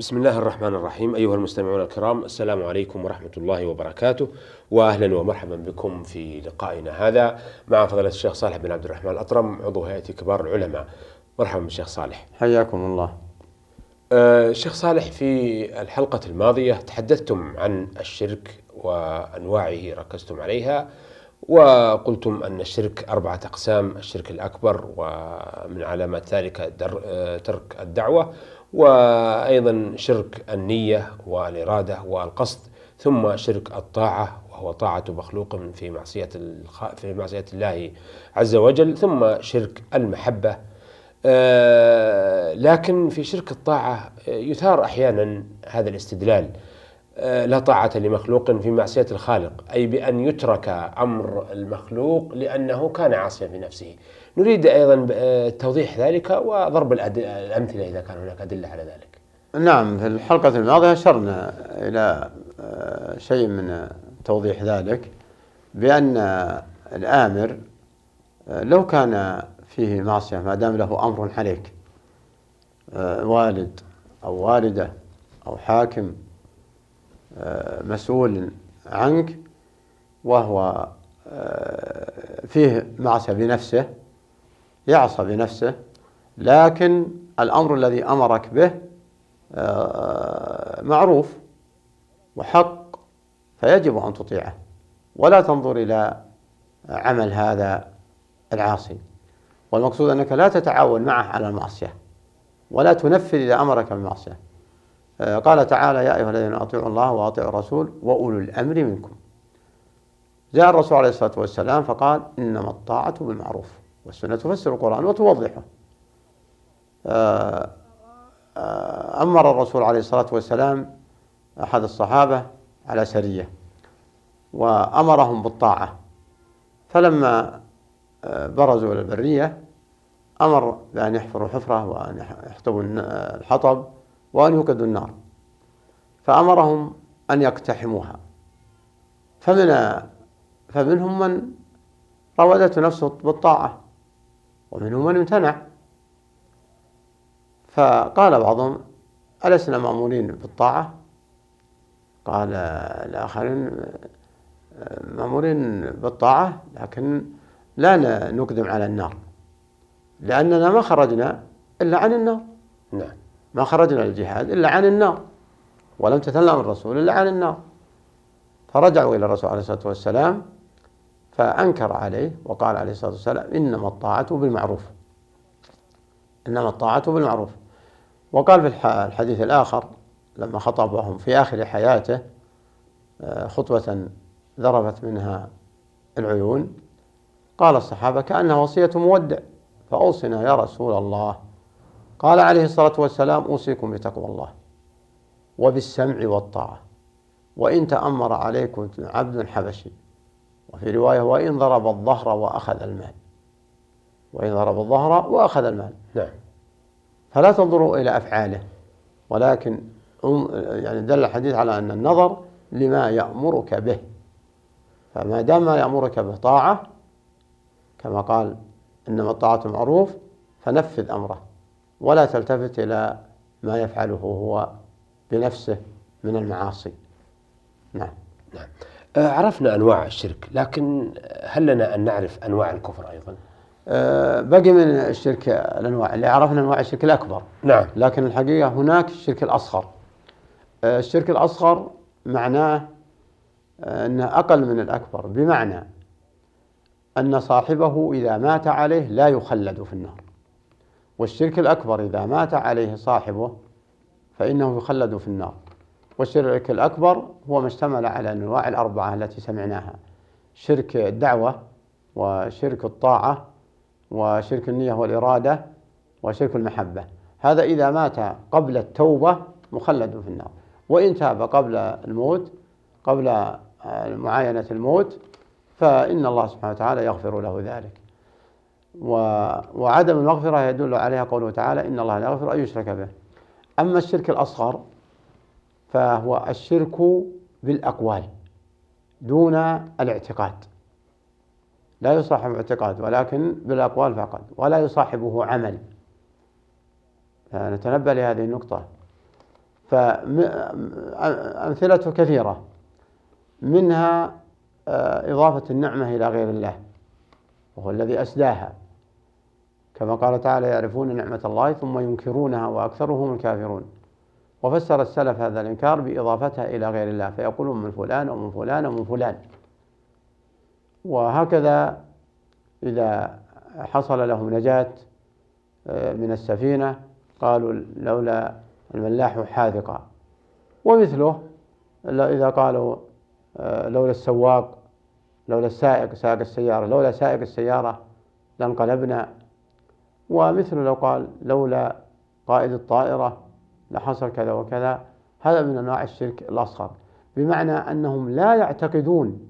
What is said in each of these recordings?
بسم الله الرحمن الرحيم أيها المستمعون الكرام السلام عليكم ورحمة الله وبركاته وأهلا ومرحبا بكم في لقائنا هذا مع فضيلة الشيخ صالح بن عبد الرحمن الأطرم عضو هيئة كبار العلماء مرحبا بالشيخ صالح حياكم الله آه، شيخ صالح في الحلقة الماضية تحدثتم عن الشرك وأنواعه ركزتم عليها وقلتم أن الشرك أربعة أقسام الشرك الأكبر ومن علامات ذلك ترك الدعوة وأيضا شرك النية والإرادة والقصد ثم شرك الطاعة وهو طاعة مخلوق في معصية في معصية الله عز وجل ثم شرك المحبة. آه، لكن في شرك الطاعة يثار أحيانا هذا الاستدلال. لا طاعة لمخلوق في معصية الخالق أي بأن يترك أمر المخلوق لأنه كان عاصيا في نفسه. نريد أيضا آه، توضيح ذلك وضرب الأمثلة إذا كان هناك أدلة على ذلك. نعم في الحلقة الماضية أشرنا إلى آه، شيء من توضيح ذلك بأن الآمر آه، لو كان فيه معصية ما دام له أمر عليك آه، والد أو والدة أو حاكم آه، مسؤول عنك وهو آه، فيه معصية بنفسه يعصى بنفسه لكن الأمر الذي أمرك به آه، معروف وحق فيجب أن تطيعه. ولا تنظر إلى عمل هذا العاصي. والمقصود أنك لا تتعاون معه على المعصية ولا تنفذ إذا أمرك بالمعصية. قال تعالى يا أيها الذين أطيعوا الله وأطيعوا الرسول وأولو الأمر منكم. جاء الرسول عليه الصلاة والسلام فقال إنما الطاعة بالمعروف والسنة تفسر القرآن وتوضحه. آه، آه، أمر الرسول عليه الصلاة والسلام أحد الصحابة على سرية وأمرهم بالطاعة. فلما آه، برزوا إلى البرية أمر بأن يحفروا حفرة وأن يح- يحطبوا الحطب وأن يوقدوا النار. فأمرهم أن يقتحموها. فمن فمنهم من راودته نفسه بالطاعة ومنهم من امتنع. فقال بعضهم ألسنا مأمورين بالطاعة؟ قال الآخرين مأمورين بالطاعة لكن لا نقدم على النار لأننا ما خرجنا إلا عن النار. نعم. ما خرجنا للجهاد إلا عن النار ولم تتلم الرسول إلا عن النار. فرجعوا إلى الرسول عليه الصلاة والسلام فأنكر عليه وقال عليه الصلاة والسلام إنما الطاعة بالمعروف. إنما الطاعة بالمعروف. وقال في الح- الحديث الآخر لما خطبهم في آخر حياته آه، خطبة ذرفت منها العيون قال الصحابة كأنها وصية مودع. فأوصنا يا رسول الله. قال عليه الصلاة والسلام أوصيكم بتقوى الله وبالسمع والطاعة وإن تأمر عليكم عبد حبشي. وفي رواية وإن ضرب الظهر وأخذ المال. وإن ضرب الظهر وأخذ المال. نعم. فلا تنظروا إلى أفعاله ولكن يعني دل الحديث على أن النظر لما يأمرك به. فما دام ما يأمرك به طاعة كما قال إنما الطاعة معروف فنفذ أمره. ولا تلتفت إلى ما يفعله هو بنفسه من المعاصي. نعم. نعم. آه، عرفنا أنواع الشرك لكن هل لنا أن نعرف أنواع الكفر أيضا؟ أه، بقي من الشرك الأنواع اللي عرفنا أنواع الشرك الأكبر. نعم. لكن الحقيقة هناك الشرك الأصغر. آه، الشرك الأصغر معناه آه، أنه أقل من الأكبر بمعنى أن صاحبه إذا مات عليه لا يخلد في النار. والشرك الأكبر إذا مات عليه صاحبه فإنه يخلد في النار. والشرك الأكبر هو ما اشتمل على الأنواع الأربعة التي سمعناها. شرك الدعوة وشرك الطاعة وشرك النية والإرادة وشرك المحبة. هذا إذا مات قبل التوبة مخلد في النار. وإن تاب قبل الموت قبل معاينة الموت فإن الله سبحانه وتعالى يغفر له ذلك. وعدم المغفرة يدل عليها قوله تعالى إن الله لا يغفر أن يشرك به. أما الشرك الأصغر فهو الشرك بالأقوال دون الاعتقاد. لا يصاحب اعتقاد ولكن بالأقوال فقط ولا يصاحبه عمل. فنتنبه لهذه النقطة. فأمثلته كثيرة. منها آه، إضافة النعمة إلى غير الله وهو الذي أسداها. كما قال تعالى يعرفون نعمة الله ثم ينكرونها وأكثرهم الكافرون. وفسر السلف هذا الإنكار بإضافتها إلى غير الله فيقولون من فلان أو من فلان أو من فلان. وهكذا إذا حصل لهم نجاة آه، من السفينة قالوا لولا الملاح حاذقا. ومثله إذا قالوا آه، لولا السواق لولا السائق سائق السيارة لولا سائق السيارة لانقلبنا ومثل لو قال لولا قائد الطائرة لحصل كذا وكذا هذا من أنواع الشرك الأصغر. بمعنى أنهم لا يعتقدون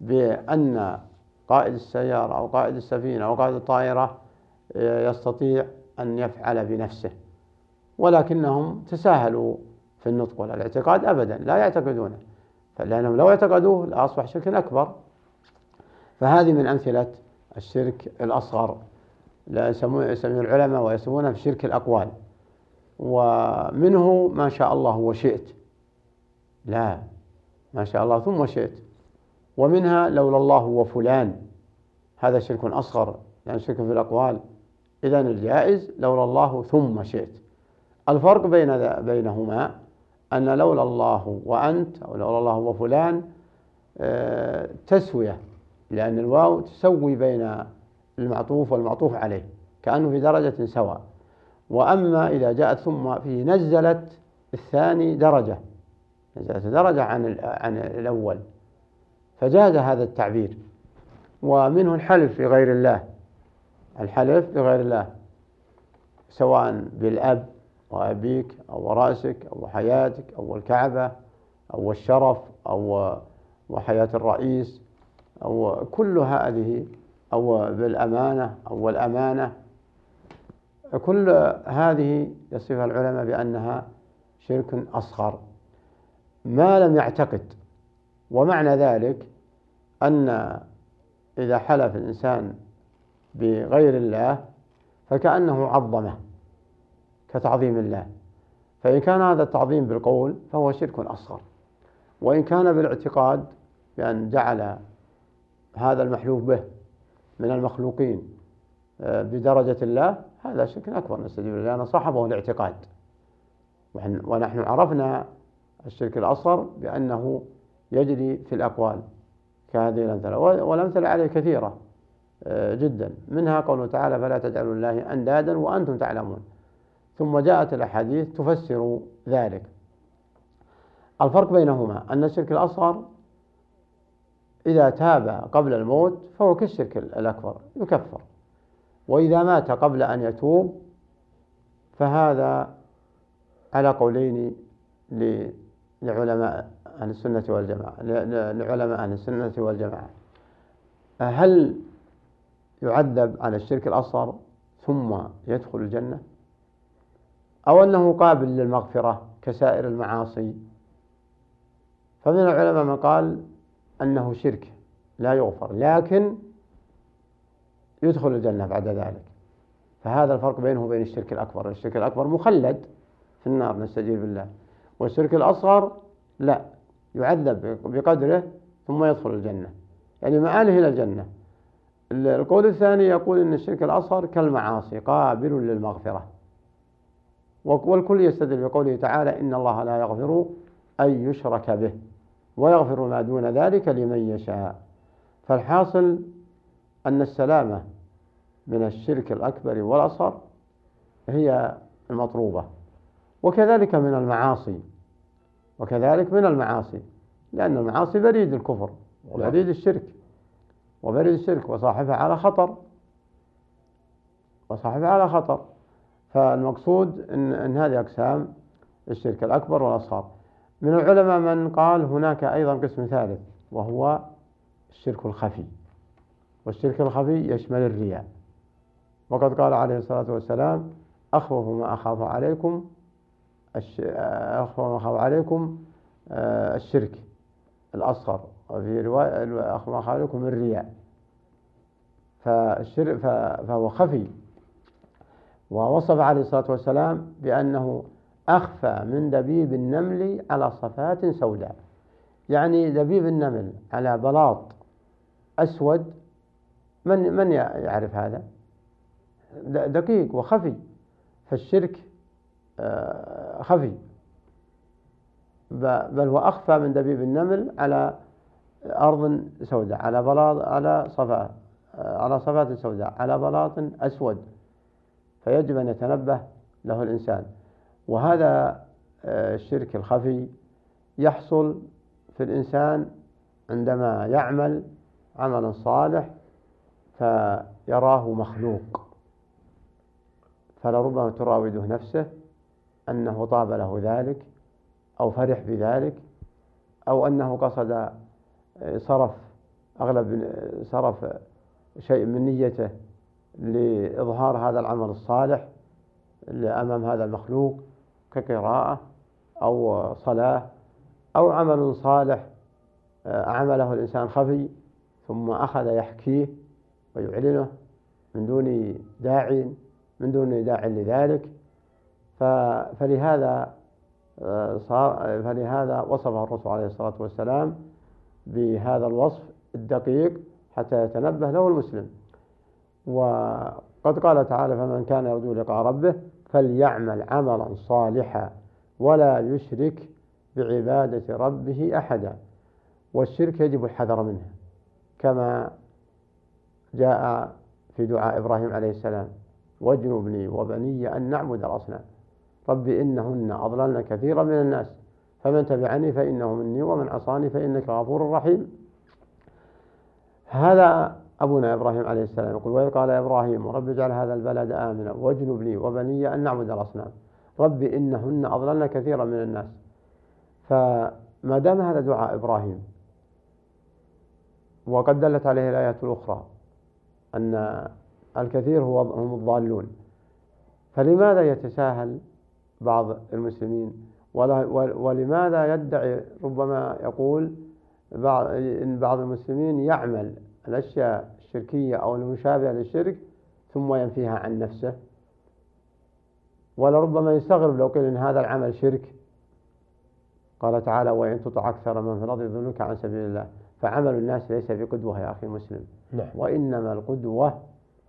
بأن قائد السيارة أو قائد السفينة أو قائد الطائرة يستطيع أن يفعل بنفسه. ولكنهم تساهلوا في النطق والاعتقاد أبدا لا يعتقدونه لأنهم لو اعتقدوه لأصبح شركا أكبر. فهذه من أمثلة الشرك الأصغر. لا يسمونه العلماء ويسمونه بشرك الأقوال. ومنه ما شاء الله وشئت لا ما شاء الله ثم شئت. ومنها لولا الله وفلان هذا شرك أصغر لأن يعني شرك في الأقوال. إذا الجائز لولا الله ثم شئت. الفرق بين بينهما أن لولا الله وأنت أو لولا الله وفلان آه، تسوية. لأن الواو تسوي بين المعطوف والمعطوف عليه كأنه في درجة سواء. وأما إذا جاءت ثم فيه نزلت الثاني درجة نزلت درجة عن عن الأول فجاز هذا التعبير. ومنه الحلف بغير الله الحلف بغير الله سواء بالأب وأبيك أو رأسك أو حياتك أو الكعبة أو الشرف أو وحياة الرئيس أو كل هذه أو بالأمانة أو الأمانة كل هذه يصفها العلماء بأنها شرك أصغر. ما لم يعتقد ومعنى ذلك أن إذا حلف الإنسان بغير الله فكأنه عظمه كتعظيم الله. فإن كان هذا التعظيم بالقول فهو شرك أصغر. وإن كان بالاعتقاد بأن جعل هذا المحلوف به من المخلوقين. آه، بدرجة الله هذا شرك أكبر نستجيب لأن صاحبه الاعتقاد. ونحن عرفنا الشرك الأصغر بأنه يجري في الأقوال كهذه الأمثلة. والأمثلة عليه كثيرة آه، جدا. منها قوله تعالى فلا تجعلوا الله أندادا وأنتم تعلمون. ثم جاءت الأحاديث تفسر ذلك. الفرق بينهما أن الشرك الأصغر إذا تاب قبل الموت فهو كالشرك الأكبر يكفر. وإذا مات قبل أن يتوب فهذا على قولين لعلماء أهل السنة والجماعة لعلماء أهل السنة والجماعة. هل يعذب على الشرك الأصغر ثم يدخل الجنة؟ أو أنه قابل للمغفرة كسائر المعاصي؟ فمن العلماء من قال أنه شرك لا يغفر لكن يدخل الجنة بعد ذلك. فهذا الفرق بينه وبين الشرك الأكبر. الشرك الأكبر مخلد في النار نستجيب بالله. والشرك الأصغر لا يعذب بقدره ثم يدخل الجنة. يعني مآله إلى الجنة. القول الثاني يقول أن الشرك الأصغر كالمعاصي قابل للمغفرة. والكل يستدل بقوله تعالى إن الله لا يغفر أن يشرك به. ويغفر ما دون ذلك لمن يشاء. فالحاصل أن السلامة من الشرك الأكبر والأصغر هي المطلوبة وكذلك من المعاصي وكذلك من المعاصي لأن المعاصي بريد الكفر وبريد الشرك وبريد الشرك وصاحبها على خطر وصاحبها على خطر. فالمقصود إن, إن هذه أقسام الشرك الأكبر والأصغر. من العلماء من قال هناك أيضا قسم ثالث وهو الشرك الخفي. والشرك الخفي يشمل الرياء. وقد قال عليه الصلاة والسلام أخوف ما أخاف عليكم أخوف ما أخاف عليكم آه، الشرك الأصغر. وفي رواية أخوف ما أخاف عليكم الرياء. فالشرك فهو خفي. ووصف عليه الصلاة والسلام بأنه أخفى من دبيب النمل على صفات سوداء. يعني دبيب النمل على بلاط أسود من من يعرف هذا؟ دقيق وخفي فالشرك آه، خفي. بل هو أخفى من دبيب النمل على أرض سوداء على بلاط على صفا آه، على صفات سوداء على بلاط أسود. فيجب أن يتنبه له الإنسان. وهذا آه، الشرك الخفي يحصل في الإنسان عندما يعمل عملا صالح فيراه مخلوق. فلربما تراوده نفسه أنه طاب له ذلك أو فرح بذلك أو أنه قصد آه، صرف أغلب آه، صرف شيء من نيته لإظهار هذا العمل الصالح أمام هذا المخلوق. كقراءة أو صلاة أو عمل صالح آه، عمله الإنسان خفي ثم أخذ يحكيه ويعلنه من دون داعي من دون داع لذلك. فلهذا آه، صار فلهذا وصفه الرسول عليه الصلاة والسلام بهذا الوصف الدقيق حتى يتنبه له المسلم. وقد قال تعالى فمن كان يرجو لقاء ربه فليعمل عملا صالحا ولا يشرك بعبادة ربه أحدا. والشرك يجب الحذر منه كما جاء في دعاء إبراهيم عليه السلام واجنبني وبني أن نعبد الأصنام. رب إنهن أضللن كثيرا من الناس فمن تبعني فإنه مني ومن عصاني فإنك غفور رحيم. هذا أبونا إبراهيم عليه السلام يقول وإذ قال إبراهيم رب اجعل هذا البلد آمنا واجنبني وبني أن نعبد الأصنام. رب إنهن أضللن كثيرا من الناس. فما دام هذا دعاء إبراهيم وقد دلت عليه الآيات الأخرى أن الكثير هو هم الضالون فلماذا يتساهل بعض المسلمين؟ ولماذا يدعي ربما يقول بعض المسلمين يعمل الأشياء الشركية أو المشابهة للشرك ثم ينفيها عن نفسه. ولربما يستغرب لو قيل إن هذا العمل شرك. قال تعالى وإن تطع أكثر من في الأرض يضلوك عن سبيل الله. فعمل الناس ليس بقدوة يا أخي مسلم نعم. وإنما القدوة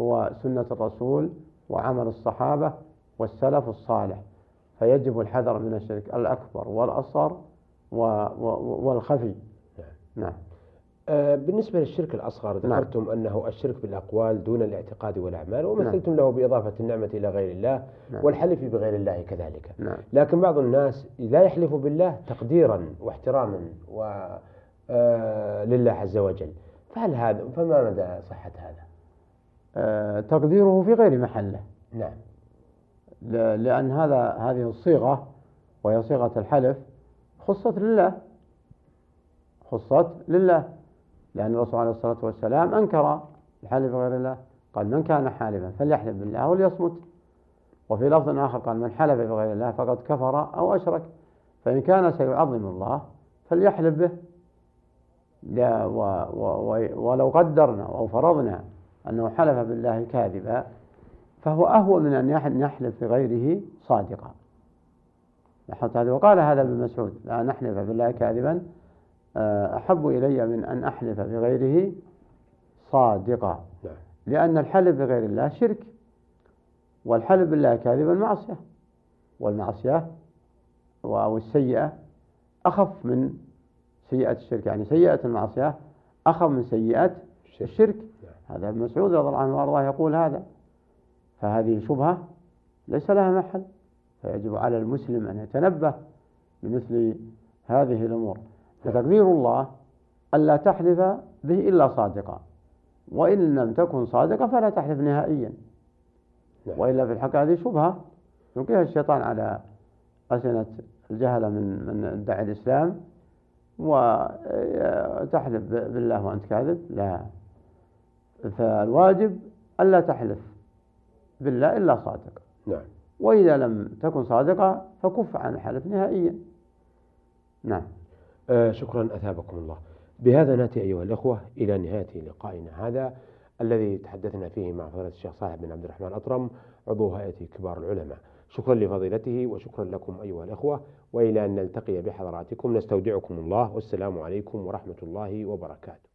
هو سنة الرسول وعمل الصحابة والسلف الصالح. فيجب الحذر من الشرك الأكبر والأصغر والخفي. نعم, نعم. بالنسبة للشرك الأصغر نعم. ذكرتم نعم. أنه الشرك بالأقوال دون الاعتقاد والأعمال ومثلتم نعم. له بإضافة النعمة إلى غير الله نعم. والحلف بغير الله كذلك نعم. لكن بعض الناس لا يحلف بالله تقديرا واحتراما و آه، لله عز وجل فهل هذا فما مدى صحة هذا؟ آه، تقديره في غير محله نعم لأن هذا هذه الصيغة وهي صيغة الحلف خصت لله خصت لله لأن الرسول عليه الصلاة والسلام أنكر الحلف بغير الله. قال من كان حالفا فليحلف بالله وليصمت. وفي لفظ آخر قال من حلف بغير الله فقد كفر أو أشرك. فإن كان سيعظم الله فليحلف به. لا و و ولو قدرنا أو فرضنا أنه حلف بالله كاذبا فهو أهون من أن يحلف بغيره صادقا. لاحظت وقال هذا ابن مسعود لا نحلف بالله كاذبا أحب إلي من أن أحلف بغيره صادقا. نعم. لأن الحلف بغير الله شرك والحلف بالله كاذبا معصية والمعصية أو السيئة أخف من سيئة الشرك. يعني سيئة المعصية أخف من سيئة الشرك. نعم. هذا ابن مسعود رضي الله عنه وأرضاه يقول هذا. فهذه شبهة ليس لها محل. فيجب على المسلم أن يتنبه لمثل هذه الأمور. فتقدير الله ألا تحلف به إلا صادقا. وإن لم تكن صادقة فلا تحلف نهائيا. نعم. وإلا في الحق هذه شبهة يلقيها الشيطان على أسنة الجهلة من من ادعي الإسلام وتحلف بالله وأنت كاذب. لا. فالواجب ألا تحلف بالله إلا صادق. نعم. وإذا لم تكن صادقة فكف عن الحلف نهائيا. نعم. آه شكرا أثابكم الله. بهذا نأتي أيها الأخوة إلى نهاية لقائنا هذا الذي تحدثنا فيه مع فضيلة الشيخ صالح بن عبد الرحمن الأطرم عضو هيئة كبار العلماء. شكرا لفضيلته وشكرا لكم أيها الأخوة وإلى أن نلتقي بحضراتكم. نستودعكم الله والسلام عليكم ورحمة الله وبركاته.